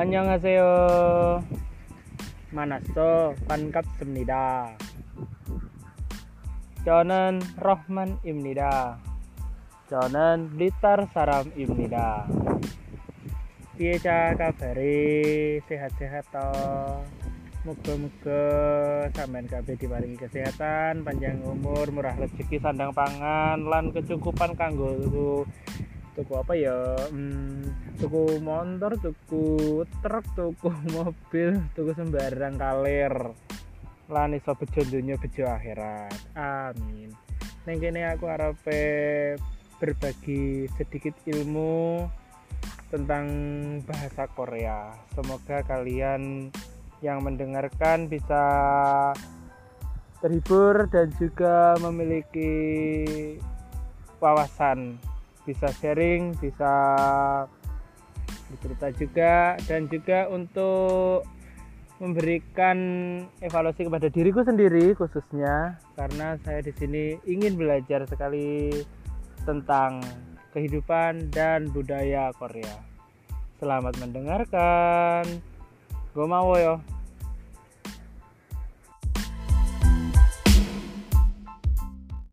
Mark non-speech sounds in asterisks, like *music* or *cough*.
안녕하세요. 만났어. 반갑습니다. 저는 로hman입니다. 저는 리tar saram입니다. Piye ca kabare? Sehat-sehat to? Muga-muga sampean kabeh diparingi kesehatan, panjang umur, murah rezeki, sandang pangan lan kecukupan kanggo tuku apa ya? Hmm, tuku motor tuku truk tuku *laughs* mobil tuku sembarang kalir. Lan iso bejo dunya bejo akhirat. Amin. Neng kene aku harap berbagi sedikit ilmu tentang bahasa Korea. Semoga kalian yang mendengarkan bisa terhibur dan juga memiliki wawasan bisa sharing bisa bercerita juga dan juga untuk memberikan evaluasi kepada diriku sendiri khususnya karena saya di sini ingin belajar sekali tentang kehidupan dan budaya Korea. Selamat mendengarkan. Mau yo.